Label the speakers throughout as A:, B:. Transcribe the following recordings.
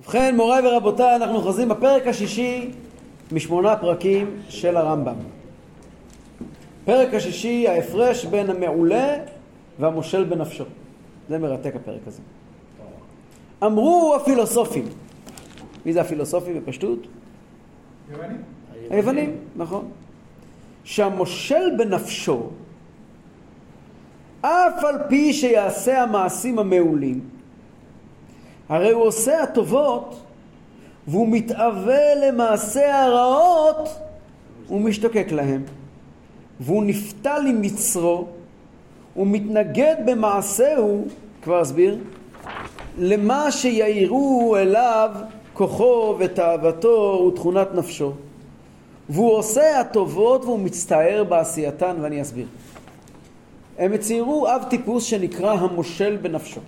A: ובכן, מוריי ורבותיי, אנחנו אוחזים בפרק השישי משמונה פרקים של הרמב"ם. פרק השישי, ההפרש בין המעולה והמושל בנפשו. זה מרתק הפרק הזה. אמרו הפילוסופים, מי זה הפילוסופים בפשטות?
B: יוונים.
A: היוונים, נכון. שהמושל בנפשו, אף על פי שיעשה המעשים המעולים, הרי הוא עושה הטובות והוא מתאווה למעשה הרעות ומשתוקק להם. והוא נפתל עם מצרו ומתנגד במעשהו, כבר אסביר, למה שיעירו אליו כוחו ותאוותו ותכונת נפשו. והוא עושה הטובות והוא מצטער בעשייתן, ואני אסביר. הם ציירו אב טיפוס שנקרא המושל בנפשו.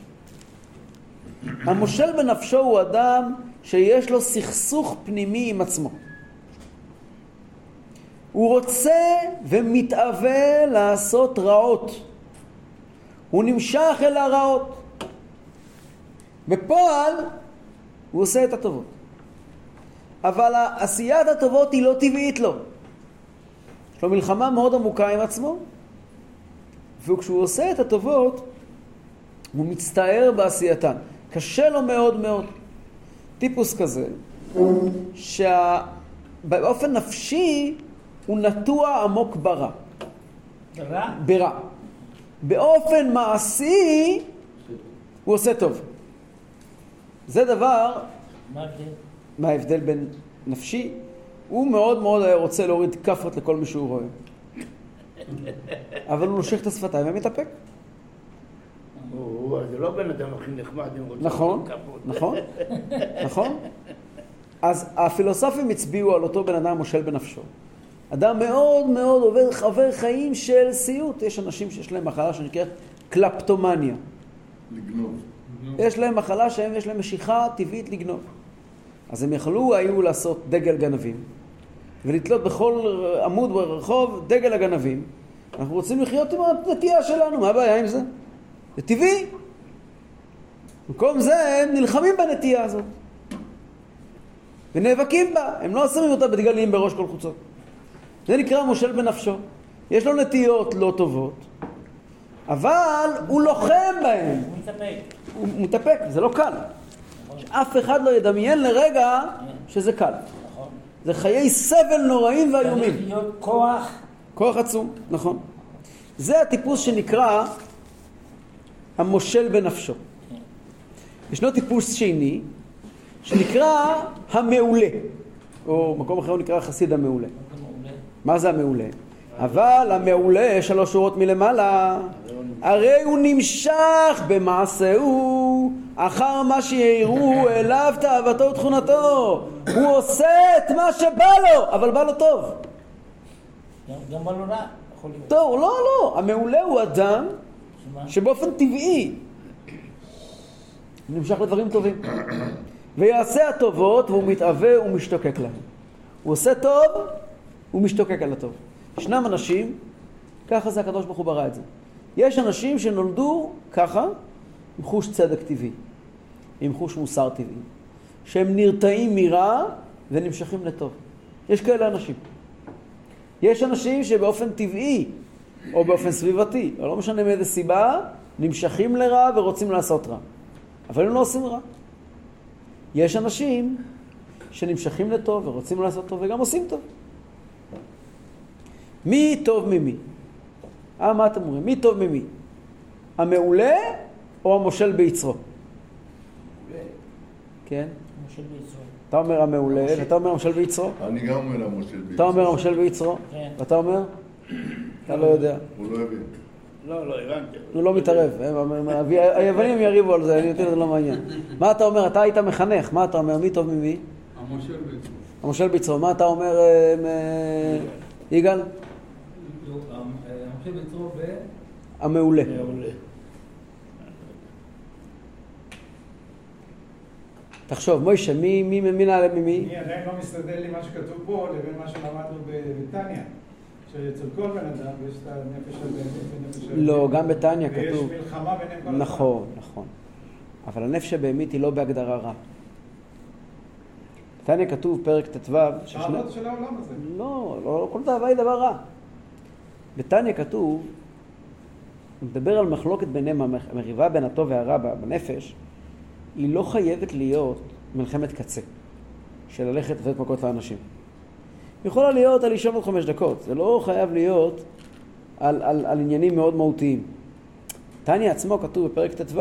A: המושל בנפשו הוא אדם שיש לו סכסוך פנימי עם עצמו. הוא רוצה ומתאווה לעשות רעות. הוא נמשך אל הרעות. בפועל הוא עושה את הטובות. אבל עשיית הטובות היא לא טבעית לו. יש לו מלחמה מאוד עמוקה עם עצמו, וכשהוא עושה את הטובות, הוא מצטער בעשייתן. קשה לו מאוד מאוד. טיפוס כזה, שבאופן נפשי הוא נטוע עמוק ברע.
B: רע?
A: ברע. באופן מעשי הוא עושה טוב. זה דבר,
B: מה ההבדל?
A: מה ההבדל בין נפשי? הוא מאוד מאוד היה רוצה להוריד כאפות לכל מי שהוא רואה. אבל הוא נושך את השפתיים ומתאפק.
C: זה לא בן אדם הכי נחמד, אם רוצים
A: נכון. נכון, נכון. אז הפילוסופים הצביעו על אותו בן אדם מושל בנפשו. אדם מאוד מאוד עובר, עובר חיים של סיוט. יש אנשים שיש להם מחלה שנקראת קלפטומניה.
D: לגנוב.
A: יש להם מחלה שהם, יש להם משיכה טבעית לגנוב. אז הם יכלו היו לעשות דגל גנבים, ולתלות בכל עמוד ברחוב דגל הגנבים. אנחנו רוצים לחיות עם הנטייה שלנו, מה הבעיה עם זה? זה טבעי. במקום זה הם נלחמים בנטייה הזאת. ונאבקים בה, הם לא שמים אותה בדגלים בראש כל חוצות. זה נקרא מושל בנפשו. יש לו נטיות לא טובות, אבל הוא לוחם בהן.
B: הוא מתאפק.
A: הוא מתאפק, זה לא קל. שאף אחד לא ידמיין לרגע שזה קל.
B: נכון.
A: זה חיי סבל נוראים
B: צריך
A: ואיומים.
B: להיות כוח.
A: כוח עצום, נכון. זה הטיפוס שנקרא המושל בנפשו. ישנו טיפוס שני שנקרא המעולה, או מקום אחר הוא נקרא החסיד המעולה. מה זה המעולה? אבל המעולה, שלוש שורות מלמעלה, הרי הוא נמשך במעשהו אחר מה שיראו אליו תאוותו ותכונתו. הוא עושה את מה שבא לו, אבל בא לו טוב.
B: גם- בלונה יכול להיות.
A: טוב, לא, לא. המעולה הוא אדם? שבאופן טבעי נמשך לדברים טובים. ויעשה הטובות והוא מתאווה ומשתוקק להם. הוא עושה טוב, הוא משתוקק על הטוב. ישנם אנשים, ככה זה הקדוש ברוך הוא ברא את זה. יש אנשים שנולדו ככה, עם חוש צדק טבעי, עם חוש מוסר טבעי, שהם נרתעים מרע ונמשכים לטוב. יש כאלה אנשים. יש אנשים שבאופן טבעי, או באופן סביבתי, או לא משנה מאיזה סיבה, נמשכים לרע ורוצים לעשות רע. אבל הם לא עושים רע. יש אנשים שנמשכים לטוב ורוצים לעשות טוב וגם עושים טוב. מי טוב ממי? אה, מה אתם אומרים? מי טוב ממי? המעולה או המושל ביצרו? כן?
B: ביצרו.
A: אתה אומר המעולה, ואתה אומר המושל ביצרו?
D: אני גם אומר למשה ביצרו.
A: אתה אומר המושל ביצרו?
B: כן.
A: ואתה אומר? אתה לא יודע.
D: הוא לא הבין.
C: לא, לא, הבנתי.
A: הוא לא מתערב, היוונים יריבו על זה, אני אותי זה לא מעניין. מה אתה אומר? אתה היית מחנך, מה אתה אומר? מי טוב ממי?
D: המושל ביצרו.
A: המושל ביצרו, מה אתה אומר, אה, יגאל? המעולה.
C: מעולה.
A: תחשוב, מוישה, מי נעלה ממי?
E: אני עדיין לא מסתדר לי מה שכתוב פה לבין מה שלמדנו בבריטניה. שאצל כל בן אדם יש את הנפש הבאמת ונפש הבאמת.
A: לא, גם בתניא כתוב.
E: ויש מלחמה ביניהם כל הזמן.
A: נכון, נכון. אבל הנפש הבהמית היא לא בהגדרה רע. בתניא כתוב פרק ט"ו, ששני...
E: של העולם הזה.
A: לא, לא, כל תאווה היא דבר רע. בתניא כתוב, הוא מדבר על מחלוקת ביניהם, המריבה בין הטוב והרע בנפש, היא לא חייבת להיות מלחמת קצה, של ללכת לתת מכות לאנשים. יכולה להיות על לישון עוד חמש דקות, זה לא חייב להיות על, על, על עניינים מאוד מהותיים. תניא עצמו כתוב בפרק ט"ו,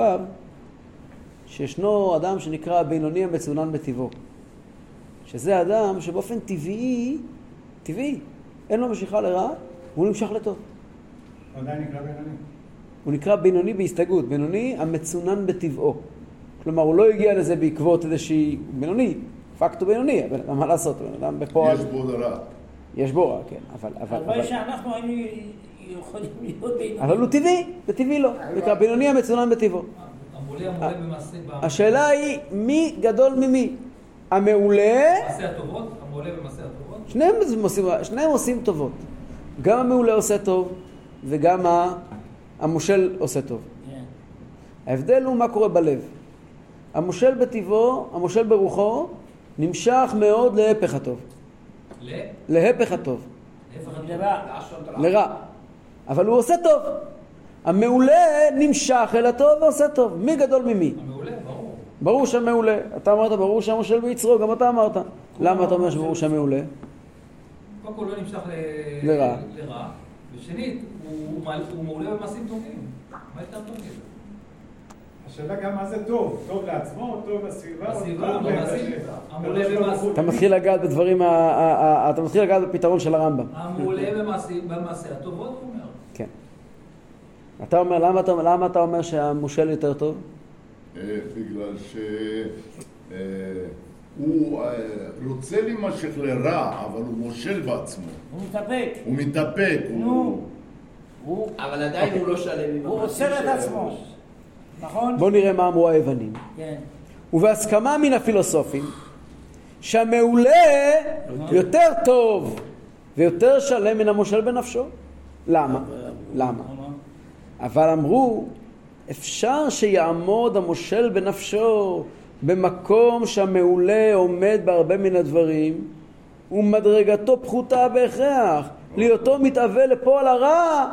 A: שישנו אדם שנקרא הבינוני המצונן בטבעו. שזה אדם שבאופן טבעי, טבעי, אין לו משיכה לרע, והוא נמשך לטוב.
E: הוא עדיין נקרא בינוני.
A: הוא נקרא בינוני בהסתייגות, בינוני המצונן בטבעו. כלומר, הוא לא הגיע לזה בעקבות איזושהי... בינוני, פקטו בינוני, אבל מה לעשות, בן אדם בפועל...
D: יש בו רע.
A: יש בו רע, כן, אבל... אבל,
B: הלוואי שאנחנו היינו יכולים להיות בינוניים.
A: אבל הוא טבעי, וטבעי לא. הוא נקרא בינוני המצונן בטבעו. השאלה היא, מי גדול ממי? המעולה,
F: במעשה הטובות, המעולה במעשה הטובות.
A: שניהם עושים, שניהם עושים טובות. גם המעולה עושה טוב, וגם המושל עושה טוב.
B: כן.
A: ההבדל הוא מה קורה בלב. המושל בטבעו, המושל ברוחו, נמשך מאוד להפך הטוב.
F: ל...
A: להפך הטוב.
B: לרע.
A: אבל הוא עושה טוב. המעולה נמשך אל הטוב ועושה טוב. מי גדול ממי?
F: המעולה, ברור.
A: ברור שהמעולה. אתה אמרת ברור שהמושל ביצרו, גם אתה אמרת. למה אתה אומר שברור שהמעולה?
F: קודם כל לא נמשך.
A: לרע.
F: ושנית, הוא הוא מעולה במעשים טובים. מה יותר טוב מזה?
E: השאלה גם מה זה טוב. טוב לעצמו, טוב לסביבה, טוב הוא.
F: במעשים.
A: אתה מתחיל לגעת בדברים, אתה מתחיל לגעת בפתרון של הרמב"ם.
F: המעולה במעשה הטובות, הוא אומר.
A: כן. אתה אומר, למה אתה, למה אתה אומר שהמושל יותר טוב?
D: אה, בגלל שהוא רוצה להימשך לרע, אבל הוא מושל בעצמו.
B: הוא מתאפק.
D: הוא מתאפק. הוא-
B: נו. הוא
C: אבל עדיין הוא לא שלם עם
B: הוא
C: המעשים
B: עוצר את
C: שלו.
B: עצמו. נכון?
A: בואו נראה מה אמרו היוונים.
B: כן.
A: ובהסכמה מן הפילוסופים, שהמעולה יותר טוב ויותר שלם מן המושל בנפשו. למה? למה? אבל אמרו, אפשר שיעמוד המושל בנפשו במקום שהמעולה עומד בהרבה מן הדברים, ומדרגתו פחותה בהכרח, להיותו מתאווה לפועל הרע,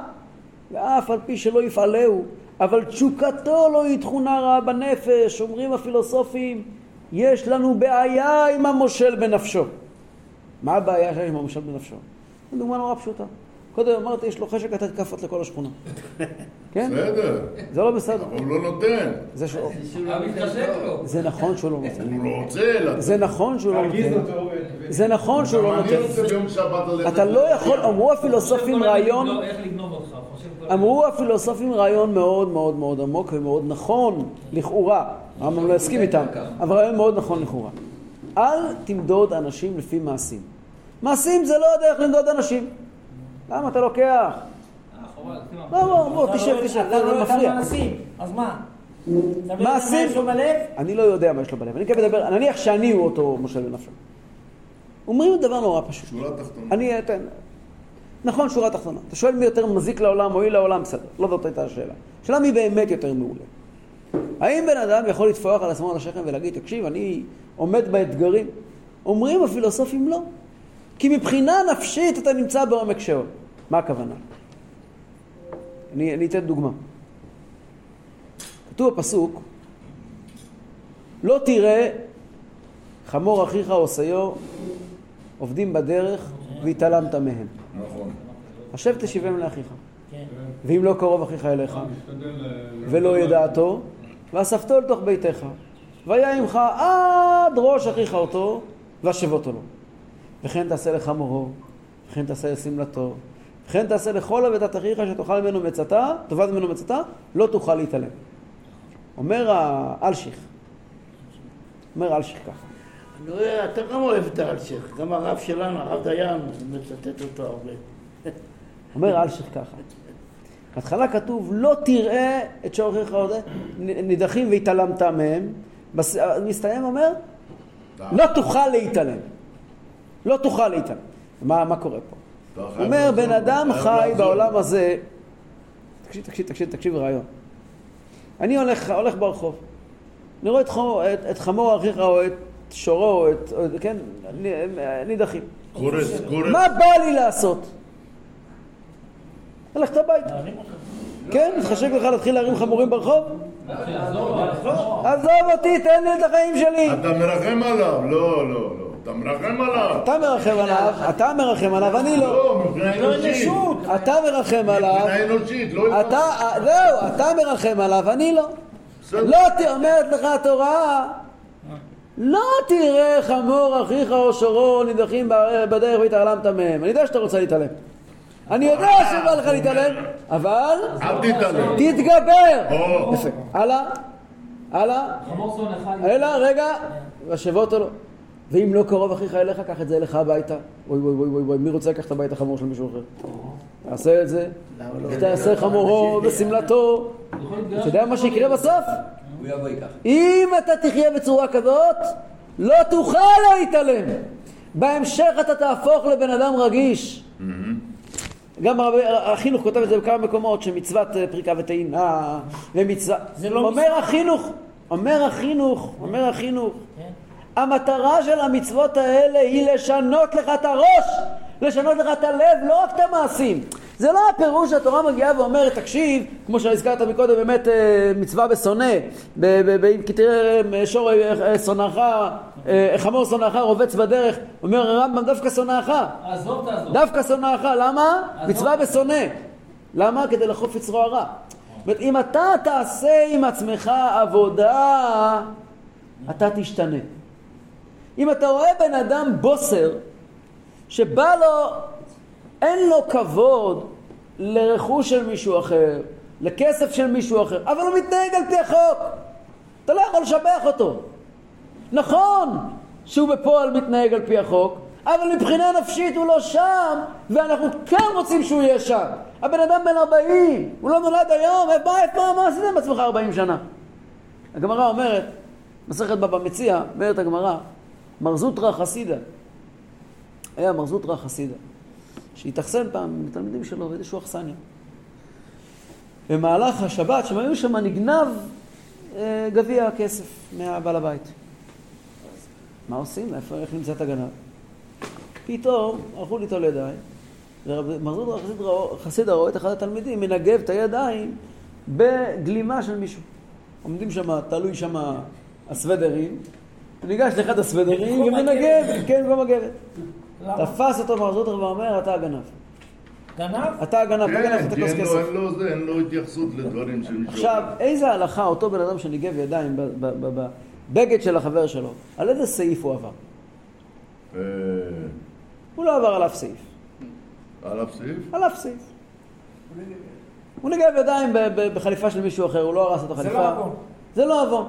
A: ואף על פי שלא יפעלהו, אבל תשוקתו לא היא תכונה רעה בנפש, אומרים הפילוסופים, יש לנו בעיה עם המושל בנפשו. מה הבעיה שיש עם המושל בנפשו? זו דוגמה נורא פשוטה. קודם אמרתי, יש לו חשק לתת כאפות לכל השכונה. כן?
D: בסדר,
A: זה לא בסדר.
D: אבל הוא לא נותן.
A: זה, ש...
F: היה מתחשק לו.
A: זה נכון שהוא לא נותן.
D: הוא לא רוצה לתת.
A: זה נכון שהוא לא נותן. זה נכון שהוא לא
D: אני
A: נותן.
D: רוצה ביום שבת ללכת.
A: אתה לא יכול, אמרו הפילוסופים רעיון,
F: הזמן.
A: אמרו הפילוסופים רעיון מאוד מאוד מאוד עמוק ומאוד נכון, לכאורה. הרמב"ם לא יסכים איתם, אבל רעיון מאוד נכון לכאורה. אל תמדוד אנשים לפי מעשים. מעשים זה לא הדרך למדוד אנשים. למה אתה לוקח?
F: חבל, שים
A: לא, בוא, תשב,
B: רואה-
A: תשב,
B: אתה את
A: מפריע.
B: אז מה? מה
A: מעשים-
B: יש לו בלב?
A: אני לא יודע מה יש לו בלב. אני כן מדבר, נניח שאני הוא אותו מושל בנפשו. אומרים דבר נורא פשוט.
D: שורה תחתונה.
A: אני אתן. נכון, שורה תחתונה. אתה שואל מי יותר מזיק לעולם, מועיל לעולם, בסדר. לא זאת הייתה השאלה. השאלה מי באמת יותר מעולה. האם בן אדם יכול לטפוח על עצמו על השכם ולהגיד, תקשיב, אני עומד באתגרים? אומרים הפילוסופים לא. כי מבחינה נפשית אתה נמצא בעומק שאול. מה הכוונה? אני, אני אתן דוגמה. כתוב בפסוק, לא תראה חמור אחיך או שיו עובדים בדרך והתעלמת מהם.
D: נכון.
A: השב תשיבם לאחיך.
B: כן.
A: ואם לא קרוב אחיך אליך,
D: ל-
A: ולא ידעתו, ואספתו לתוך ביתך, והיה עמך עד ראש אחיך אותו, והשבותו לו. וכן תעשה לחמורו, וכן תעשה לשמלתו, וכן תעשה לכל עבודת אחיך שתאכל ממנו מצתה, תאבד ממנו מצתה, לא תוכל להתעלם. אומר האלשיך, אומר אלשיך ככה,
C: אני רואה, אתה גם אוהב את האלשיך, גם הרב שלנו, הרב דיין, מצטט אותו הרבה.
A: אומר אלשיך ככה, בהתחלה כתוב לא תראה את עוד נידחים והתעלמת מהם, מסתיים אומר לא תוכל להתעלם. לא תוכל להתעלם. מה, מה קורה פה? הוא אומר, בן אדם חי. בעולם הזה, תקשיב, תקשיב, תקשיב, תקשיב רעיון. אני הולך, הולך ברחוב, אני רואה את, חמור, את, את חמור אחיך או את שורו, את, כן, נידחים.
D: קורס, קורס.
A: מה בא לי לעשות? ללכת הביתה. כן, מתחשק לך להתחיל להרים חמורים ברחוב? עזוב אותי, תן לי את החיים שלי.
D: אתה מרחם עליו, לא, לא, לא. אתה מרחם עליו.
A: אתה מרחם עליו, אתה מרחם עליו, אני לא.
D: לא, מבחינה
B: לא
D: אנושית.
B: אנושות.
A: אתה מרחם עליו,
D: מבחינה אנושית, לא...
A: אתה, זהו, אתה מרחם עליו, אני לא. לא אומרת לך התורה, לא תראה חמור אחיך או שורו נידחים בדרך והתעלמת מהם. אני יודע שאתה רוצה להתעלם. אני יודע שבא לך להתעלם, אבל
D: אל תתעלם.
A: תתגבר.
D: או.
A: יפה. הלאה, הלאה.
F: חמור שונא אחד.
A: אלא, רגע, והשבה אותו לו. ואם לא קרוב אחיך אליך, קח את זה אליך הביתה. אוי אוי אוי אוי אוי, מי רוצה לקחת הביתה חמור של מישהו אחר? תעשה את זה, ותעשה חמורו בשמלתו.
F: יכול להתגרש
A: אתה יודע מה שיקרה בסוף?
G: הוא יבוא ייקח.
A: אם אתה תחיה בצורה כזאת, לא תוכל להתעלם. בהמשך אתה תהפוך לבן אדם רגיש. גם הרבה, החינוך כותב את זה בכמה מקומות, שמצוות אה, פריקה וטעינה, ומצווה...
B: זה לא
A: אומר. החינוך, אומר החינוך, אומר החינוך,
B: כן.
A: המטרה של המצוות האלה היא לשנות לך את הראש, לשנות לך את הלב, לא רק את המעשים. זה לא הפירוש שהתורה מגיעה ואומרת, תקשיב, כמו שהזכרת מקודם, באמת אה, מצווה בשונא, כי תראה אה, שור אה, שונאך, חמור שונאך רובץ בדרך, אומר הרמב"ם דווקא שונאך,
F: עזוב תעזוב.
A: דווקא שונאך, למה? מצווה. בשונא. למה? כדי לחוף יצרו הרע. זאת אומרת, אם אתה תעשה עם עצמך עבודה, אתה תשתנה. אם אתה רואה בן אדם בוסר, שבא לו, אין לו כבוד לרכוש של מישהו אחר, לכסף של מישהו אחר, אבל הוא מתנהג על פי החוק. אתה לא יכול לשבח אותו. נכון שהוא בפועל מתנהג על פי החוק, אבל מבחינה נפשית הוא לא שם, ואנחנו כן רוצים שהוא יהיה שם. הבן אדם בן 40, הוא לא נולד היום, מה, מה, מה עשית עם עצמך 40 שנה? הגמרא אומרת, מסכת בבא מציע, אומרת הגמרא, מר זוטרא חסידה, היה מר זוטרא חסידה, שהתאכסן פעם מתלמידים שלו באיזשהו אכסניה. במהלך השבת, שהם היו שם, נגנב אה, גביע הכסף מהבעל הבית. מה עושים? איפה, איך נמצא את הגנב? פתאום הלכו ליטול ידיים, ומרזות חסיד, חסיד רואה את אחד התלמידים מנגב את הידיים בגלימה של מישהו. עומדים שם, תלוי שם הסוודרים, הוא ניגש לאחד הסוודרים ומנגב. כן, במקום הגברת.
B: למה?
A: תפס אותו מרזות ואומר, אתה הגנב.
B: גנב?
A: אתה הגנב, אתה גנב
D: כן,
A: את
D: כי
A: הכוס כסף.
D: לו זה, אין לו התייחסות לדברים של מישהו.
A: עכשיו. איזה הלכה אותו בן אדם שניגב ידיים בבגד של החבר שלו, על איזה סעיף הוא עבר?
D: אה,
A: הוא לא עבר על אף סעיף.
D: על אף סעיף?
A: על אף סעיף. הוא ניגב ידיים בחליפה של מישהו אחר, הוא לא הרס את החליפה.
B: לא עוון.
A: זה לא עוון.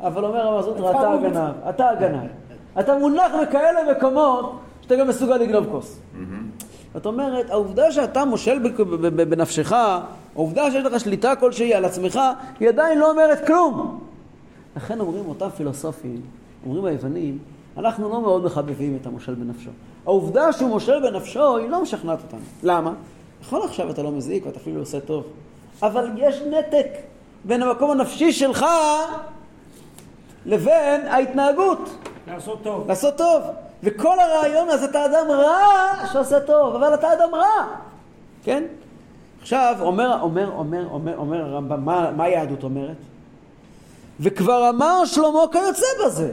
A: אבל אומר הרב זוטרא, אתה. הגנב, אתה הגנב. אתה מונח בכאלה מקומות שאתה גם מסוגל לגנוב כוס. זאת אומרת, העובדה שאתה מושל בנפשך, העובדה שיש לך שליטה כלשהי על עצמך, היא עדיין לא אומרת כלום. לכן אומרים אותם פילוסופים, אומרים היוונים, אנחנו לא מאוד מחבבים את המושל בנפשו. העובדה שהוא מושל בנפשו, היא לא משכנעת אותנו. למה? נכון עכשיו אתה לא מזיק ואתה אפילו עושה טוב, אבל יש נתק בין המקום הנפשי שלך לבין ההתנהגות.
B: לעשות טוב.
A: לעשות טוב. וכל הרעיון אז אתה אדם רע שעושה טוב, אבל אתה אדם רע. כן? עכשיו, אומר, אומר, אומר, אומר, אומר הרמב"ם, מה, מה היהדות אומרת? וכבר אמר שלמה כיוצא בזה.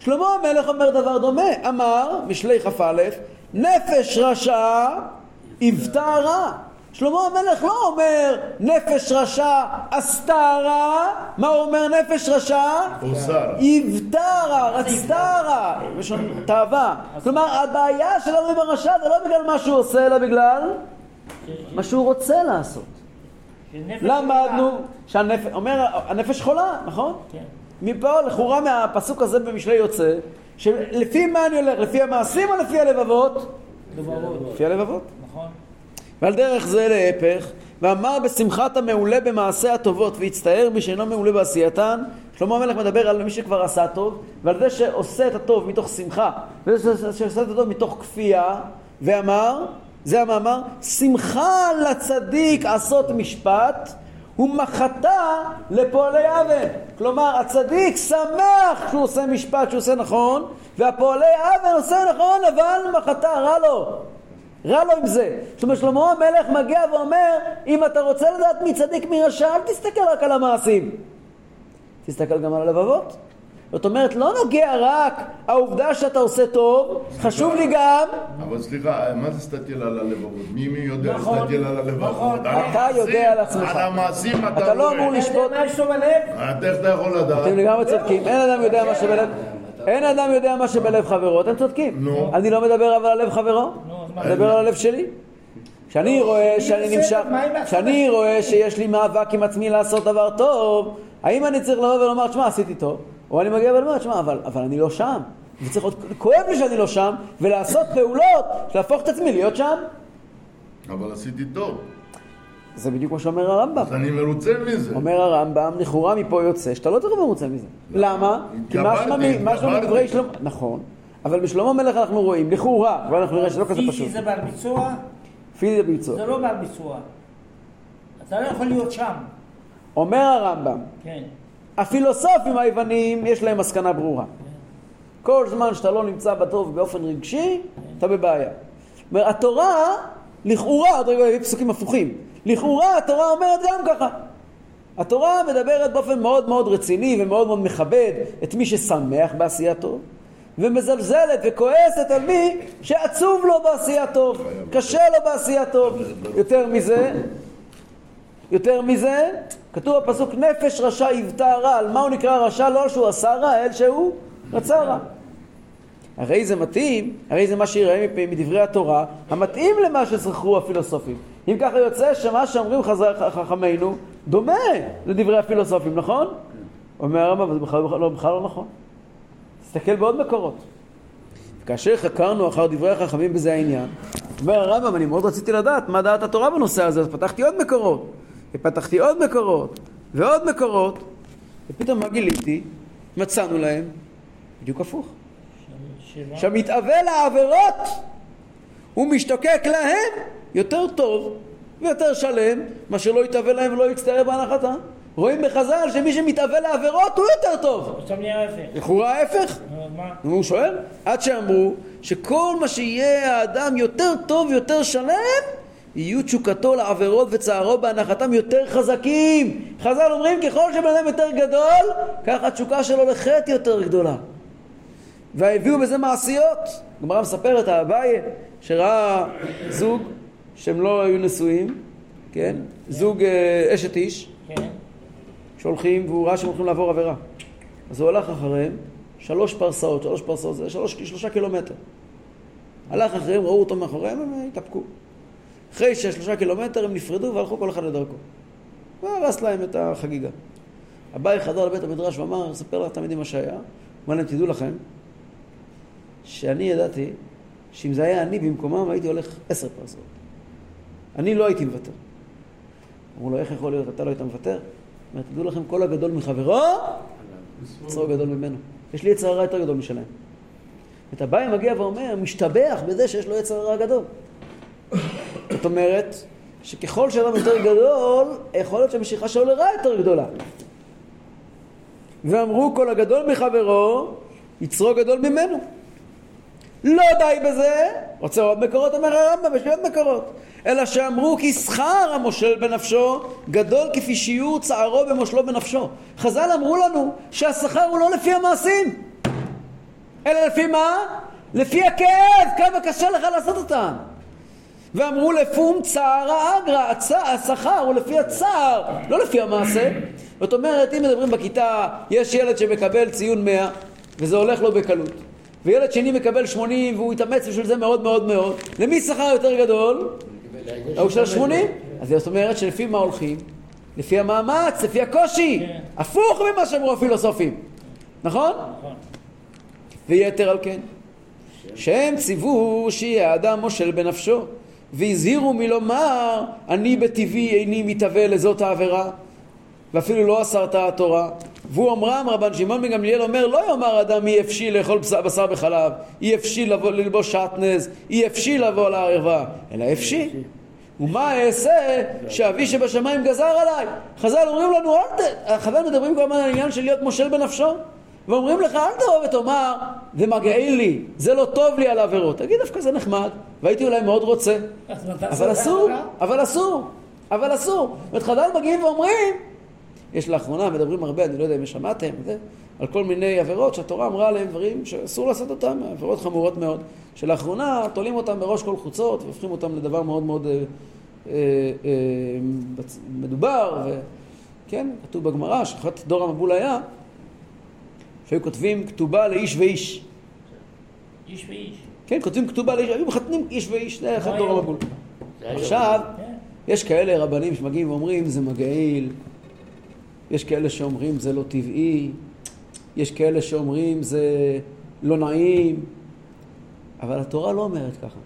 A: שלמה המלך אומר דבר דומה, אמר, משלי כ"א, נפש רשע עיוותה רע. שלמה המלך לא אומר נפש רשע עשתה רע, מה הוא אומר נפש רשע? עיוותה רע, רצתה רע, יש לנו תאווה. כלומר, הבעיה שלנו עם הרשע זה לא בגלל מה שהוא עושה, אלא בגלל מה שהוא רוצה לעשות. למדנו. שהנפש, אומר, הנפש חולה, נכון?
B: כן.
A: מפה לכאורה מהפסוק הזה במשלי יוצא, שלפי מה אני הולך? לפי המעשים או לפי הלבבות?
B: לבבות.
A: לפי הלבבות.
B: נכון.
A: ועל דרך זה להפך, ואמר בשמחת המעולה במעשה הטובות והצטער מי שאינו מעולה בעשייתן. שלמה המלך מדבר על מי שכבר עשה טוב, ועל זה שעושה את הטוב מתוך שמחה, וזה שעושה את הטוב מתוך כפייה, ואמר, זה המאמר, שמחה לצדיק עשות משפט, הוא מחתה לפועלי אבן. כלומר, הצדיק שמח שהוא עושה משפט, שהוא עושה נכון, והפועלי אבן עושה נכון, אבל מחתה, רע לו. רע לו עם זה. זאת אומרת, שלמה המלך מגיע ואומר, אם אתה רוצה לדעת מי צדיק מי רשע, אל תסתכל רק על המעשים. תסתכל גם על הלבבות. זאת אומרת, לא נוגע רק העובדה שאתה עושה טוב, חשוב לי גם...
D: אבל סליחה, מה זה להסתכל על הלבבות? מי מי יודע
B: נכון,
D: להסתכל על הלבבות?
B: נכון.
A: אתה
D: המעשים,
A: יודע על עצמך.
D: על המעשים אתה.
A: אתה לא אמור לשפוט...
B: מה יש לו בלב?
D: איך אתה יכול לדעת?
A: אתם לגמרי צודקים, אין אדם יודע מה שבלב... אין אדם יודע מה שבלב חברו, אתם צודקים. אני לא מדבר אבל על לב חברו? אני מדבר על הלב שלי. כשאני רואה שאני נמשך, כשאני רואה שיש לי מאבק עם עצמי לעשות דבר טוב, האם אני צריך לבוא ולומר, תשמע, עשיתי טוב, או אני מגיע ולומר, תשמע, אבל, אבל אני לא שם, וצריך עוד, כואב לי שאני לא שם, ולעשות פעולות להפוך את עצמי להיות שם.
D: אבל עשיתי טוב.
A: זה בדיוק מה שאומר הרמב"ם.
D: אז אני מרוצה מזה.
A: אומר הרמב"ם, לכאורה מפה יוצא שאתה לא צריך להיות מרוצה מזה. למה? כי משמע. מדברי שלמה... נכון. אבל בשלמה המלך אנחנו רואים, לכאורה, אבל אנחנו נראה שלא כזה
B: פיזי
A: פשוט.
B: זה בר ביצוע?
A: פיזי זה ביצוע.
B: זה לא בר ביצוע. אתה לא יכול להיות שם.
A: אומר הרמב"ם,
B: כן.
A: הפילוסופים היוונים יש להם מסקנה ברורה. כל זמן שאתה לא נמצא בטוב באופן רגשי, אתה בבעיה. זאת אומרת, התורה, לכאורה, עוד רגע יהיו פסוקים הפוכים, לכאורה התורה אומרת גם ככה. התורה מדברת באופן מאוד מאוד רציני ומאוד מאוד מכבד את מי ששמח בעשייתו, ומזלזלת וכועסת על מי שעצוב לו בעשייתו, קשה לו בעשייתו. יותר מזה, יותר מזה, כתוב בפסוק נפש רשע יבטא רע, על מה הוא נקרא רשע? לא שהוא עשה רע, אלא שהוא רצה רע. הרי זה מתאים, הרי זה מה שיראה מדברי התורה, המתאים למה שזכרו הפילוסופים. אם ככה יוצא שמה שאומרים חכמינו דומה לדברי הפילוסופים, נכון? אומר הרמב"ם, זה בכלל, בכלל, לא, בכלל לא נכון. תסתכל בעוד מקורות. כאשר חקרנו אחר דברי החכמים בזה העניין, אומר הרמב"ם, אני מאוד רציתי לדעת מה דעת התורה בנושא הזה, אז פתחתי עוד מקורות, ופתחתי עוד מקורות, ועוד מקורות, ופתאום מה גיליתי? מצאנו להם בדיוק הפוך.
B: שמה?
A: שהמתאבל לעבירות ומשתוקק להם יותר טוב ויותר שלם מאשר לא יתאבל להם ולא יצטער בהנחתה. רואים בחז"ל שמי שמתאבל לעבירות הוא יותר טוב.
B: עכשיו נהיה ההפך.
A: לכאורה ההפך.
B: נו, מה?
A: הוא שואל? עד שאמרו שכל מה שיהיה האדם יותר טוב, יותר שלם, יהיו תשוקתו לעבירות וצערו בהנחתם יותר חזקים. חז"ל אומרים ככל שבן אדם יותר גדול, ככה התשוקה שלו לחטא יותר גדולה. והביאו בזה מעשיות. גמרא מספרת על אביי שראה זוג שהם לא היו נשואים, כן? זוג אה, אשת איש,
B: כן.
A: שהולכים, והוא ראה שהם הולכים לעבור עבירה. אז הוא הלך אחריהם, שלוש פרסאות, שלוש פרסאות, זה שלוש, שלושה קילומטר. הלך אחריהם, ראו אותו מאחוריהם, הם התאפקו. אחרי ששלושה קילומטר הם נפרדו והלכו כל אחד לדרכו. והרס להם את החגיגה. אביי חזר לבית המדרש ואמר, ספר לתלמידים מה שהיה. אמר להם, תדעו לכם, שאני ידעתי שאם זה היה אני במקומם הייתי הולך עשר פרסאות. אני לא הייתי מוותר. אמרו לו, איך יכול להיות, אתה לא היית מוותר? אומר, תדעו לכם, כל הגדול מחברו, יצרו גדול ממנו. יש לי יצר הרע יותר גדול משלהם. את אביי מגיע ואומר, משתבח בזה שיש לו יצר הרע גדול. זאת אומרת, שככל שאדם יותר גדול, יכול להיות שהמשיכה שלו לרע יותר גדולה. ואמרו, כל הגדול מחברו, יצרו גדול ממנו. לא די בזה, רוצה עוד מקורות, אומר הרמב"ם, יש לי עוד מקורות. אלא שאמרו כי שכר המושל בנפשו גדול כפי שיעור צערו במושלו בנפשו. חז"ל אמרו לנו שהשכר הוא לא לפי המעשים, אלא לפי מה? לפי הכאב, כמה קשה לך לעשות אותם. ואמרו לפום צערה אגרא, השכר הוא לפי הצער, לא לפי המעשה. זאת אומרת, אם מדברים בכיתה, יש ילד שמקבל ציון 100, וזה הולך לו בקלות. וילד שני מקבל 80 והוא התאמץ בשביל זה מאוד מאוד מאוד. למי שכר יותר גדול? ההוא של 80. אז זאת אומרת שלפי מה הולכים? לפי המאמץ, לפי הקושי.
B: כן.
A: הפוך ממה שאמרו הפילוסופים. נכון?
B: נכון.
A: ויתר על כן, שהם ציוו שיהיה האדם מושל בנפשו, והזהירו מלומר, אני בטבעי איני מתהווה לזאת העבירה, ואפילו לא אסרת התורה. והוא אומרם, רבן שמעון בן גמליאל אומר, לא יאמר אדם אי אפשי לאכול בשר, בשר בחלב, אי אפשי לבוא, ללבוש שעטנז, אי אפשי לבוא לערבה, אלא אפשי. ומה אעשה שאבי שבשמיים גזר עליי? חז"ל אומרים לנו, אל ת... חז"ל מדברים כל הזמן על העניין של להיות מושל בנפשו ואומרים לך, אל תבוא ותאמר, זה מגעיל לי, זה לא טוב לי על העבירות. תגיד, דווקא זה נחמד, והייתי אולי מאוד רוצה, אבל אסור? אבל אסור, אבל אסור. זאת אומרת, חז"ל מגיעים ואומרים, יש לאחרונה, מדברים הרבה, אני לא יודע אם שמעתם, זה, על כל מיני עבירות שהתורה אמרה עליהם דברים שאסור לעשות אותם, עבירות חמורות מאוד, שלאחרונה תולים אותם בראש כל חוצות והופכים אותם לדבר מאוד מאוד אה, אה, אה, מדובר, וכן, כתוב בגמרא, שאחת דור המבול היה, שהיו כותבים כתובה לאיש ואיש.
B: איש ואיש.
A: כן, כותבים כתובה לאיש, היו מחתנים איש ואיש, זה אחד דור? המבול. עכשיו,
B: כן.
A: יש כאלה רבנים שמגיעים ואומרים זה מגעיל, יש כאלה שאומרים זה לא טבעי, יש כאלה שאומרים זה לא נעים, אבל התורה לא אומרת ככה.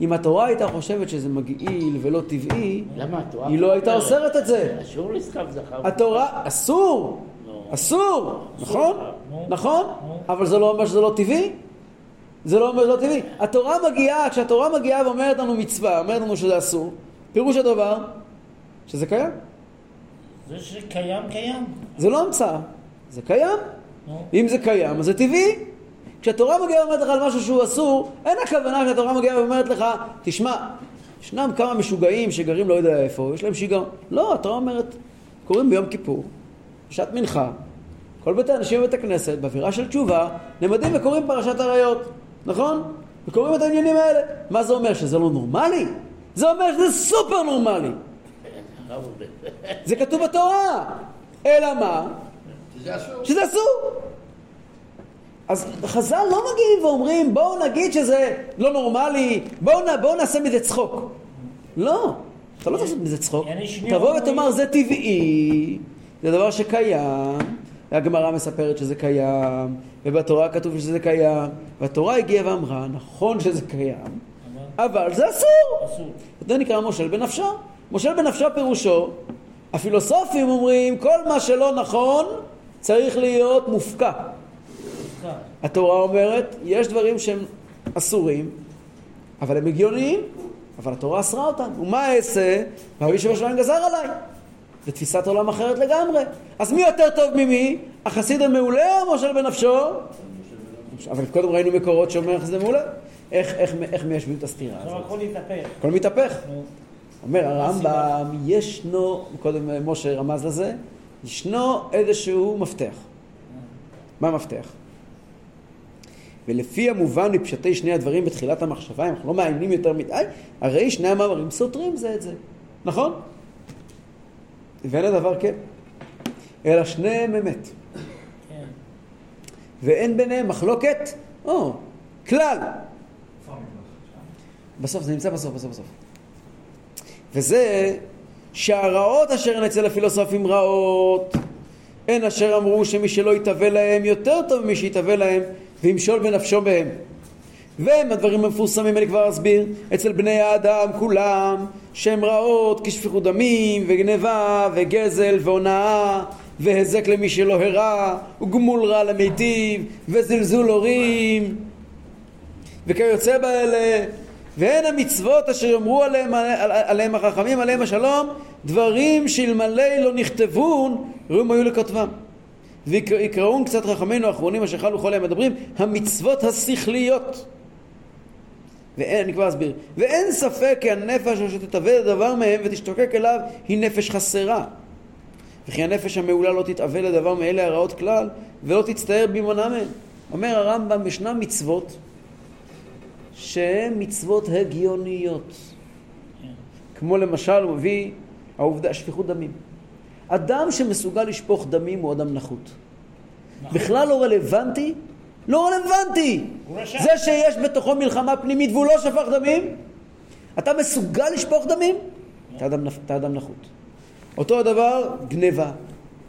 A: אם התורה הייתה חושבת שזה מגעיל ולא טבעי,
C: למה התורה?
A: היא לא הייתה אוסרת את זה.
C: אסור לשכב זכר.
A: התורה, אסור,
C: לא.
A: אסור, נכון? נכון? אבל זה לא אומר שזה לא טבעי? זה לא אומר שזה לא טבעי. התורה מגיעה, כשהתורה מגיעה ואומרת לנו מצווה, אומרת לנו שזה אסור, פירוש הדבר שזה קיים.
B: זה שקיים, קיים.
A: זה לא המצאה, זה קיים.
B: נו.
A: אם זה קיים, אז זה טבעי. כשהתורה מגיעה ואומרת לך על משהו שהוא אסור, אין הכוונה שהתורה מגיעה ואומרת לך, תשמע, ישנם כמה משוגעים שגרים לא יודע איפה, יש להם שיגעון. לא, התורה אומרת, קוראים ביום כיפור, בשעת מנחה, כל בתי האנשים בבית הכנסת, באווירה של תשובה, נעמדים וקוראים פרשת עריות, נכון? וקוראים את העניינים האלה. מה זה אומר? שזה לא נורמלי? זה אומר שזה סופר נורמלי. זה כתוב בתורה. אלא מה? שזה אסור. אז חז"ל לא מגיעים ואומרים בואו נגיד שזה לא נורמלי, בואו נ, בואו נעשה מזה צחוק. לא, אתה לא תעשה מזה צחוק. תבוא ותאמר זה טבעי, זה דבר שקיים, הגמרא מספרת שזה קיים, ובתורה כתוב שזה קיים, והתורה הגיעה ואמרה נכון שזה קיים, אבל זה אסור.
B: אסור.
A: זה נקרא מושל בנפשו. מושל בנפשו פירושו, הפילוסופים אומרים כל מה שלא נכון צריך להיות מופקע. התורה אומרת, יש דברים שהם אסורים, אבל הם הגיוניים, אבל התורה אסרה אותם. ומה אעשה? והאיש שבשמיים גזר עליי. זו תפיסת עולם אחרת לגמרי. אז מי יותר טוב ממי? החסיד המעולה או מושל בנפשו? אבל קודם ראינו מקורות שאומר שזה מעולה. איך, איך, איך מיישבים את הסתירה הזאת?
B: הכל יתהפך.
A: הכל מתהפך. אומר הרמב"ם, ישנו, קודם משה רמז לזה, ישנו איזשהו מפתח. מה המפתח? ולפי המובן מפשטי שני הדברים בתחילת המחשבה, אם אנחנו לא מעיינים יותר מדי, הרי שני המאמרים סותרים זה את זה, נכון? ואין הדבר כן, אלא שניהם אמת,
B: כן.
A: ואין ביניהם מחלוקת, או, כלל. בסוף, זה נמצא בסוף, בסוף, בסוף. וזה שהרעות אשר הן אצל הפילוסופים רעות, הן אשר אמרו שמי שלא יתהווה להם יותר טוב ממי שיתהווה להם וימשול בנפשו בהם. והם הדברים המפורסמים, אני כבר אסביר, אצל בני האדם כולם, שהם רעות כשפיכות דמים וגניבה וגזל והונאה והיזק למי שלא הרע וגמול רע למיטיב וזלזול הורים וכיוצא באלה והן המצוות אשר יאמרו עליהם, על- עליהם החכמים עליהם השלום דברים שאלמלא לא נכתבון ראויים היו לכותבם ויקראון קצת חכמינו האחרונים אשר חלו היום מדברים המצוות השכליות. ואין, אני כבר אסביר. ואין ספק כי הנפש אשר תתאבד לדבר מהם ותשתוקק אליו היא נפש חסרה. וכי הנפש המעולה לא תתאווה לדבר מאלה הרעות כלל ולא תצטער בהימנע מהן אומר הרמב"ם ישנם מצוות שהן מצוות הגיוניות. כמו למשל הוא מביא העובדה, שפיכות דמים. אדם שמסוגל לשפוך דמים הוא אדם נחות. בכלל לא רלוונטי לא רלוונטי. זה שיש בתוכו מלחמה פנימית והוא לא שפך דמים אתה מסוגל לשפוך דמים? אתה אדם, אתה אדם נחות. אותו הדבר גניבה,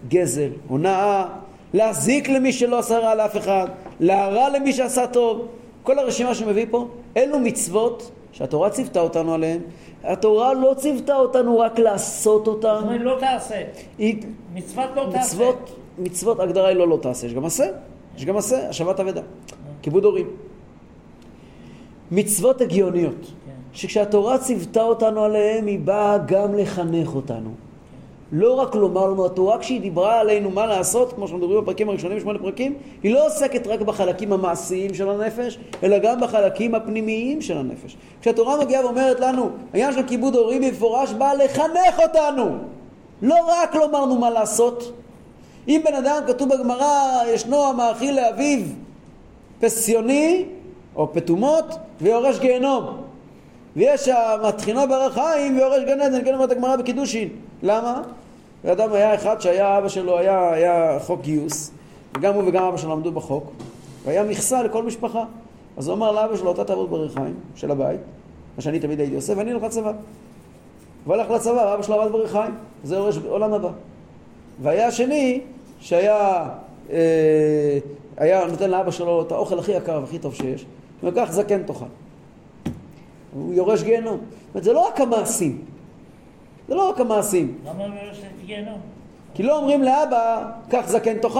A: גזל, הונאה, להזיק למי שלא עשה רע לאף אחד, להרע למי שעשה טוב. כל הרשימה שהוא מביא פה, אלו מצוות שהתורה ציוותה אותנו עליהן. התורה לא ציוותה אותנו רק לעשות אותן.
B: זאת אומרת, לא תעשה.
A: היא
B: מצוות לא תעשה.
A: מצוות, מצוות, ההגדרה היא לא לא תעשה, יש גם עשה, יש גם עשה, השבת אבדה, כיבוד הורים. מצוות הגיוניות, שכשהתורה ציוותה אותנו עליהם, היא באה גם לחנך אותנו. לא רק לומר לנו, התורה כשהיא דיברה עלינו מה לעשות, כמו שמדברים בפרקים הראשונים, שמונה פרקים, היא לא עוסקת רק בחלקים המעשיים של הנפש, אלא גם בחלקים הפנימיים של הנפש. כשהתורה מגיעה ואומרת לנו, העניין של כיבוד הורים במפורש בא לחנך אותנו, לא רק לומר לנו מה לעשות. אם בן אדם, כתוב בגמרא, ישנו המאכיל לאביו פסיוני, או פטומות, ויורש גיהנום. ויש המטחינו ברחיים ויורש גן עדן, כן אומרת הגמרא בקידושין. למה? אדם היה אחד שהיה, אבא שלו היה, היה חוק גיוס, וגם הוא וגם אבא שלו עמדו בחוק, והיה מכסה לכל משפחה. אז הוא אמר לאבא שלו, אתה תעבוד ברחיים של הבית, מה שאני תמיד הייתי עושה, ואני אלך לצבא. והוא הלך לצבא, ואבא שלו עבד ברחיים, זה יורש עולם הבא. והיה השני, שהיה אה, היה נותן לאבא שלו את האוכל הכי יקר והכי טוב שיש, וכך זקן תאכל. הוא יורש גיהנום. זאת אומרת, זה לא רק המעשים. זה לא רק המעשים.
B: למה את גיהנום?
A: כי לא אומרים לאבא, קח זקן תאכל.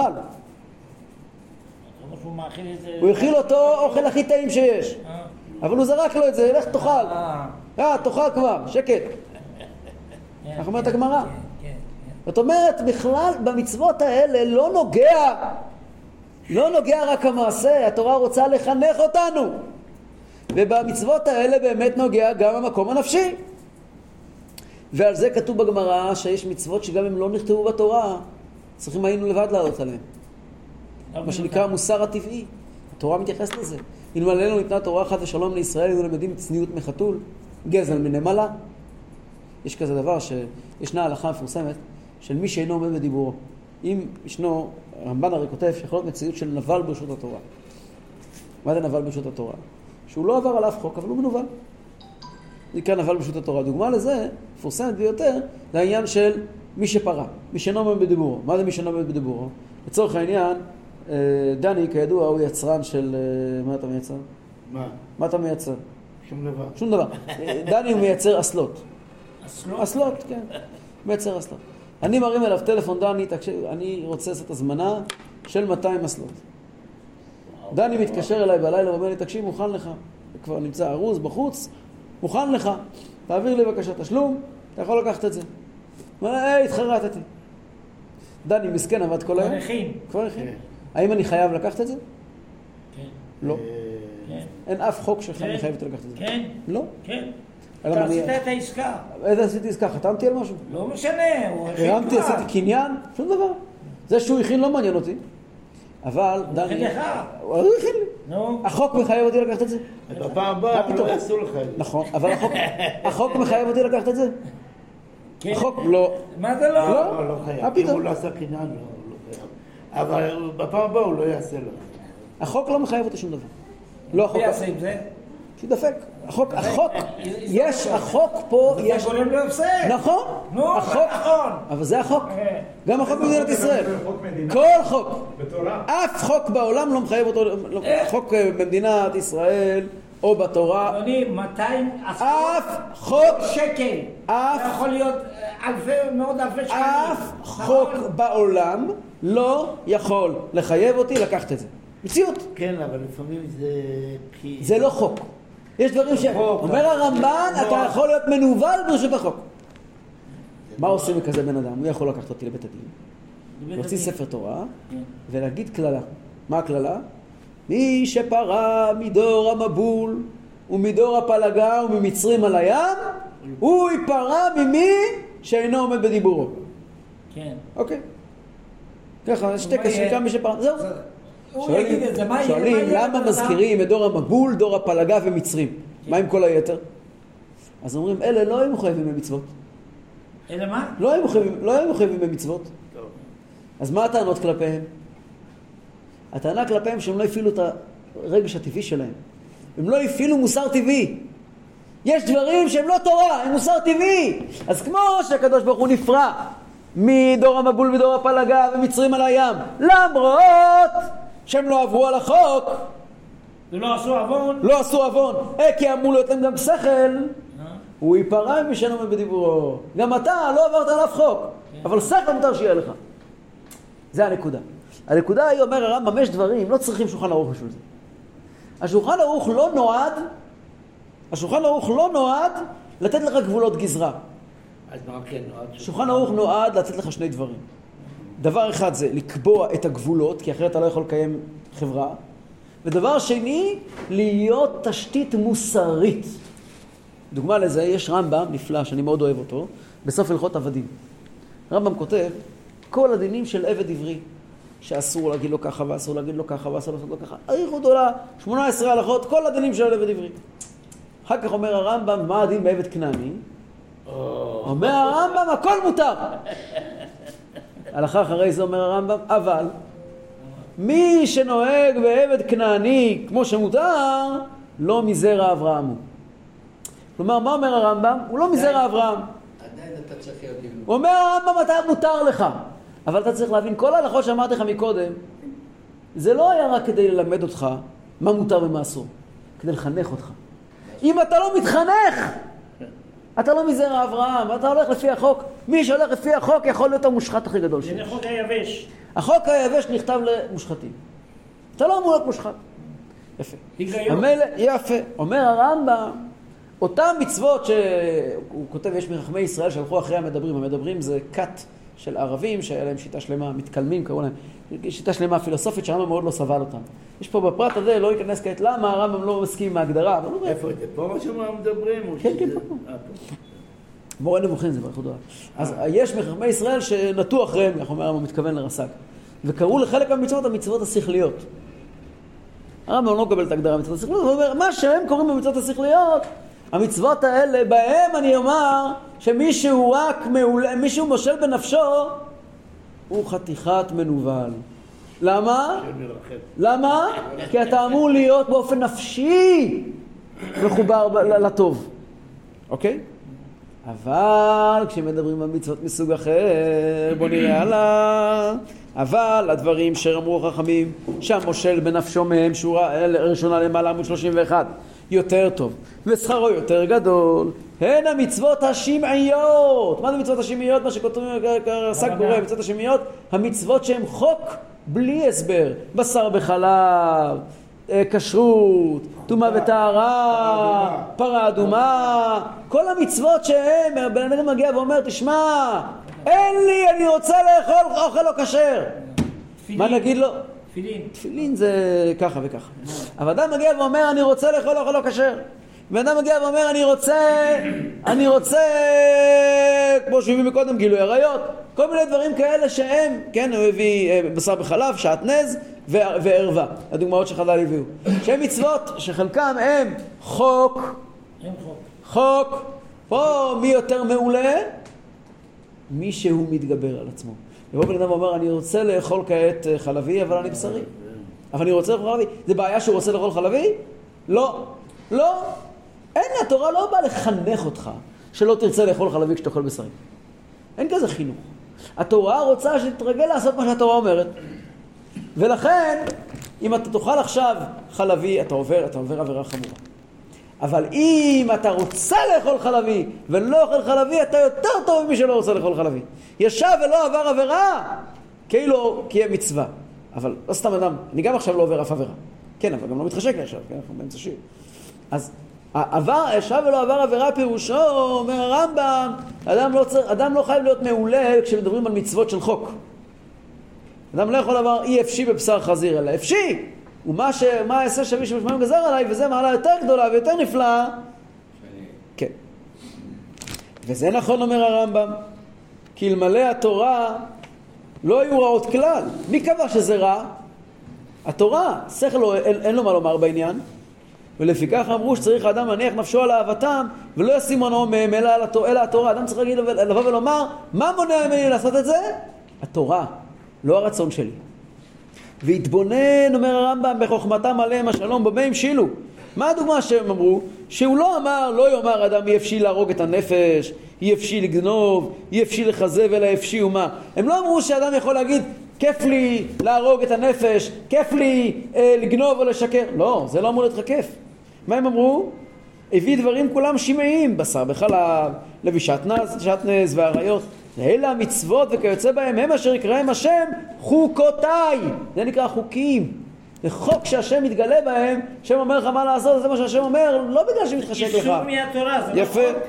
A: הוא הכיל אותו אוכל הכי טעים שיש.
B: אה.
A: אבל הוא זרק לו את זה, לך תאכל.
B: אה,
A: אה, תאכל כבר, שקט.
B: כן,
A: אומרת
B: כן,
A: הגמרא?
B: כן, כן, כן.
A: זאת אומרת, בכלל במצוות האלה לא נוגע, לא נוגע רק המעשה, התורה רוצה לחנך אותנו. ובמצוות האלה באמת נוגע גם המקום הנפשי. ועל זה כתוב בגמרא שיש מצוות שגם אם לא נכתבו בתורה, צריכים היינו לבד לעלות עליהן. מה שנקרא המוסר הטבעי. התורה מתייחסת לזה. אלמלא לנו ניתנה תורה אחת ושלום לישראל, היינו למדים צניעות מחתול, גזל מנמלה. יש כזה דבר שישנה הלכה מפורסמת של מי שאינו עומד בדיבורו. אם ישנו, הרמב"ן הרי כותב שיכול להיות מציאות של נבל ברשות התורה. מה זה נבל ברשות התורה? שהוא לא עבר על אף חוק, אבל הוא מנוול. נקרא נבל ברשות התורה. דוגמה לזה, מפורסמת ביותר, זה העניין של מי שפרה, מי שאינו עומד בדיבורו. מה זה מי שאינו עומד בדיבורו? לצורך העניין, אה, דני, כידוע, הוא יצרן של... אה, מה אתה מייצר?
C: מה?
A: מה אתה מייצר?
C: שום דבר.
A: שום דבר. דני הוא מייצר אסלות.
B: אסלות?
A: אסלות, כן. מייצר אסלות. אני מרים אליו טלפון, דני, תקשיב, אני רוצה לעשות הזמנה של 200 אסלות. דני מתקשר אליי בלילה ואומר לי, תקשיב, מוכן לך. כבר נמצא ארוז בחוץ, מוכן לך. תעביר לי בבקשה תשלום, אתה יכול לקחת את זה. הוא אומר, היי, התחרטתי. דני מסכן, עבד כל היום.
B: כבר הכין.
A: כבר הכין.
C: כן.
A: האם אני חייב לקחת את זה?
B: כן,
A: לא.
C: אה,
B: כן,
A: אין אף חוק שלך
B: כן.
A: מחייב אותי לקחת את זה.
B: כן,
A: לא.
B: כן. אתה
A: אני-
B: עשית את העסקה.
A: איזה עשיתי עסקה? חתמתי על משהו?
B: לא משנה, הוא הכין
A: הרמתי,
B: כבר.
A: עשיתי קניין? שום דבר. זה שהוא הכין לא מעניין אותי. אבל.
B: הכין לך. נו,
A: החוק מחייב אותי לקחת את זה?
C: בפעם הבאה? לא יעשו לך את זה.
A: נכון, אבל החוק, מחייב אותי לקחת את זה?
B: כן.
A: החוק לא.
B: מה זה לא?
A: לא.
C: לא, לא חייב.
A: מה
C: אם? הוא לא עשה קניין, לא, הוא לא חייב. אבל בפעם הבאה הוא לא יעשה לו.
A: החוק לא מחייב אותי שום דבר. לא החוק,
B: מה יעשה עם זה?
A: שידפק. החוק, החוק, יש, החוק פה,
B: זה
A: יש...
B: גורם להפסד.
A: נכון,
B: נו, נכון.
A: אבל זה החוק.
B: אה.
A: גם החוק במדינת ישראל. כל חוק.
E: בתורה.
A: אף חוק בעולם לא מחייב אותו, לא- חוק אה, במדינת ישראל או בתורה,
B: אדוני, 200
A: אף חוק,
B: שקל.
A: אף-
B: זה יכול להיות אה, אלפי, מאות אלפי שקלים.
A: אף
B: נכון?
A: חוק בעולם לא יכול לחייב אותי לקחת את זה. מציאות.
C: כן, אבל לפעמים זה...
A: זה לא חוק. יש דברים ש... אומר הרמב"ן,
C: לא.
A: אתה יכול להיות מנוול ברשות החוק. מה עושים לכזה בן אדם? הוא יכול לקחת אותי לבית הדין, להוציא. ספר תורה
B: כן.
A: ולהגיד קללה. מה הקללה? מי שפרה מדור המבול ומדור הפלגה וממצרים על הים, הוא ייפרע ממי שאינו עומד בדיבורו.
B: כן.
A: אוקיי. ככה, יש טקס
B: מה יהיה?
A: שנקרא מי שפרה. זהו. שואלים- שואלים למה? מזכירים את דור המבול, דור הפלגה ומצרים? מה עם כל היתר? אז אומרים, אלה לא היו מחויבים במצוות.
B: אלא מה?
A: לא היו מחויבים, לא היו מחויבים במצוות. אז מה הטענות כלפיהם? הטענה כלפיהם שהם לא הפעילו את הרגש הטבעי שלהם. הם לא הפעילו מוסר טבעי. יש דברים שהם לא תורה, הם מוסר טבעי. אז כמו שהקדוש ברוך הוא נפרע מדור המבול ודור הפלגה ומצרים על הים, למרות שהם לא עברו על החוק,
B: ולא עשו עוון?
A: לא עשו עוון, אה, כי אמור להיות להם גם שכל,
B: אה?
A: הוא ייפרע ממי שאינו עומד בדיבורו. גם אתה לא עברת על אף חוק, אבל שכל מותר שיהיה לך. זה הנקודה. הנקודה היא, אומר הרמב"ם, יש דברים, לא צריכים שולחן ערוך בשביל זה. השולחן ערוך לא נועד השולחן ערוך לא נועד לתת לך גבולות גזרה.
C: אז מה כן נועד?
A: שולחן ערוך נועד לתת לך שני דברים. דבר אחד זה לקבוע את הגבולות, כי אחרת אתה לא יכול לקיים חברה. ודבר שני, להיות תשתית מוסרית. דוגמה לזה, יש רמב"ם נפלא, שאני מאוד אוהב אותו, בסוף הלכות עבדים. רמב"ם כותב, כל הדינים של עבד עברי, שאסור להגיד לו ככה, ואסור להגיד לו ככה, ואסור לעשות לו ככה, אריכות גדולה, 18 הלכות, כל הדינים של עבד עברי. אחר כך אומר הרמב"ם, מה הדין בעבד כנעני? אומר הרמב"ם, הכל מותר. הלכה אחרי זה אומר הרמב"ם, אבל מי שנוהג בעבד כנעני כמו שמותר, לא מזרע אברהם הוא. כלומר, מה אומר הרמב"ם? הוא לא מזרע אברהם.
C: עדיין אתה צריך להיות.
A: הוא אומר הרמב"ם, אתה מותר לך. אבל אתה צריך להבין, כל ההלכות שאמרתי לך מקודם, זה לא היה רק כדי ללמד אותך מה מותר ומה אסור, כדי לחנך אותך. אם אתה לא מתחנך, אתה לא מזרע אברהם, אתה הולך לפי החוק. מי שהולך לפי החוק יכול להיות המושחת הכי גדול
B: זה
A: שיש.
B: לחוק היבש.
A: החוק היבש נכתב למושחתים. אתה לא אמור להיות מושחת. יפה. המלך, יפה. אומר הרמב"ם, אותן מצוות שהוא כותב, יש מחכמי ישראל שהלכו אחרי המדברים. המדברים זה כת של ערבים שהיה להם שיטה שלמה, מתקלמים קראו להם, שיטה שלמה פילוסופית שהרמב"ם מאוד לא סבל אותם. יש פה בפרט הזה, לא ייכנס כעת למה הרמב"ם לא מסכים עם ההגדרה, אבל הוא אומר,
C: איפה זה? פה מה שהם מדברים?
A: כן, כן, פה.
C: אה, פה.
A: מורה נבוכים זה באיחוד רב. אז יש מחכמי ישראל שנטו אחריהם, איך אומר הרמב"ם, מתכוון לרס"ג. וקראו לחלק מהמצוות המצוות השכליות. הרמב"ם לא מקבל את ההגדרה המצוות השכליות, הוא אומר, מה שהם קוראים במצוות השכליות, המצוות האלה, בהם אני אומר שמישהו רק מעולה, מישהו מושל בנפשו, הוא חתיכת מנוול. למה? למה? כי אתה אמור להיות באופן נפשי מחובר לטוב, אוקיי? אבל כשמדברים על מצוות מסוג אחר, בוא נראה הלאה. אבל הדברים שאמרו החכמים, שהמושל בנפשו מהם, שורה ראשונה למעלה עמוד 31, יותר טוב, ושכרו יותר גדול, הן המצוות השמעיות. מה זה מצוות השמעיות? מה שכותבים, הרס"ג קורא, מצוות השמעיות, המצוות שהן חוק בלי הסבר. בשר בחלב, אה, כשרות, טומאה וטהרה, פרה אדומה, כל המצוות שהם, הבן אדם מגיע ואומר, תשמע, אין לי, אני רוצה לאכול אוכל לא כשר. מה נגיד לו?
B: תפילין.
A: תפילין זה ככה וככה. אבל אדם מגיע ואומר, אני רוצה לאכול אוכל לא כשר. בן אדם מגיע ואומר, אני רוצה, אני רוצה, כמו שהוא הביא מקודם, גילוי עריות. כל מיני דברים כאלה שהם, כן, הוא הביא אה, בשר בחלב, שעטנז וערווה. הדוגמאות שחז"ל הביאו. שהם מצוות שחלקם הם חוק,
B: אין חוק.
A: חוק. פה מי יותר מעולה? מי שהוא מתגבר על עצמו. יבוא בן אדם ואומר, אני רוצה לאכול כעת אה, חלבי, אבל אני בשרי. אבל אני רוצה לאכול חלבי. זה בעיה שהוא רוצה לאכול חלבי? לא. לא. אין, התורה לא באה לחנך אותך שלא תרצה לאכול חלבי כשתאכול בשרי. אין כזה חינוך. התורה רוצה שתתרגל לעשות מה שהתורה אומרת. ולכן, אם אתה תאכל עכשיו חלבי, אתה עובר, אתה עובר עבירה חמורה. אבל אם אתה רוצה לאכול חלבי ולא אוכל חלבי, אתה יותר טוב ממי שלא רוצה לאכול חלבי. ישב ולא עבר עבירה, כאילו קיים מצווה. אבל לא סתם אדם, אני גם עכשיו לא עובר אף עבירה. כן, אבל גם לא מתחשק לי עכשיו, כן, אנחנו באמצע שיר. אז עבר, ישב ולא עבר עבירה פירושו, אומר הרמב"ם, אדם לא, אדם לא חייב להיות מעולה כשמדברים על מצוות של חוק. אדם לא יכול לומר אי אפשי בבשר חזיר, אלא אפשי! ומה ש... מה אעשה שמי שמשמעים גזר עליי, וזה מעלה יותר גדולה ויותר נפלאה. כן. וזה נכון, אומר הרמב"ם, כי אלמלא התורה לא היו רעות כלל. מי קבע שזה רע? התורה. שכל לא, אין, אין לו מה לומר בעניין. ולפיכך אמרו שצריך האדם להניח נפשו על אהבתם ולא ישים מונעו מהם אלא, אלא התורה. אדם צריך להגיד, לבוא ולומר, מה מונע ממני לעשות את זה? התורה, לא הרצון שלי. והתבונן, אומר הרמב"ם, בחוכמתם עליהם השלום במה המשילו. מה הדוגמה שהם אמרו? שהוא לא אמר, לא יאמר אדם אי אפשי להרוג את הנפש, אי אפשי לגנוב, אי אפשי לכזב, אלא אפשי ומה. הם לא אמרו שאדם יכול להגיד, כיף לי להרוג את הנפש, כיף לי אה, לגנוב או לשקר. לא, זה לא אמור להיות לך כיף. מה הם אמרו? הביא דברים כולם שמעיים, בשר בחלב, לבישת נז, ואריות. אלה המצוות וכיוצא בהם הם אשר יקראם השם חוקותיי. זה נקרא חוקים. וחוק שהשם מתגלה בהם, השם אומר לך מה לעשות, זה מה שהשם אומר, לא בגלל שמתחשק לך.
B: איסור מהתורה, זה לא
A: יפה.
B: חוק.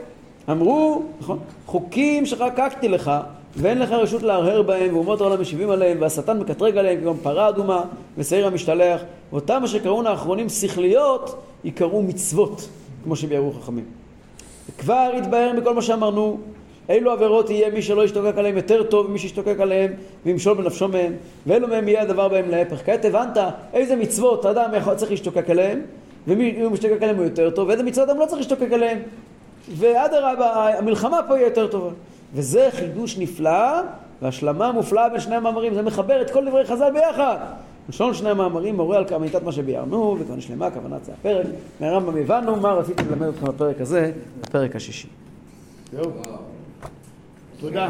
A: אמרו, נכון, חוקים שחקקתי לך, ואין לך רשות להרהר בהם, ואומות העולם משיבים עליהם, והשטן מקטרג עליהם, כגון פרה אדומה ושעיר המשתלח, ואותם אשר קראון האחרונים שכליות, יקראו מצוות, כמו שביארו חכמים. וכבר התבהר מכל מה שאמרנו, אילו עבירות יהיה מי שלא ישתוקק עליהם יותר טוב ממי שישתוקק עליהם וימשול בנפשו מהם, ואילו מהם יהיה הדבר בהם להפך. כעת הבנת איזה מצוות אדם יכול, צריך להשתוקק עליהם, ומי הוא משתוקק עליהם הוא יותר טוב, ואיזה מצוות אדם לא צריך להשתוקק עליהם. ואדרבה, המלחמה פה היא יותר טובה. וזה חידוש נפלא והשלמה מופלאה בין שני המאמרים, זה מחבר את כל דברי חז"ל ביחד. לשון שני המאמרים מורה על כאמיתת מה שביארנו, וכבר נשלמה כוונת זה הפרק. מהרמב"ם הבנו מה רציתי ללמד אתכם בפרק הזה, בפרק השישי.
C: זהו. תודה.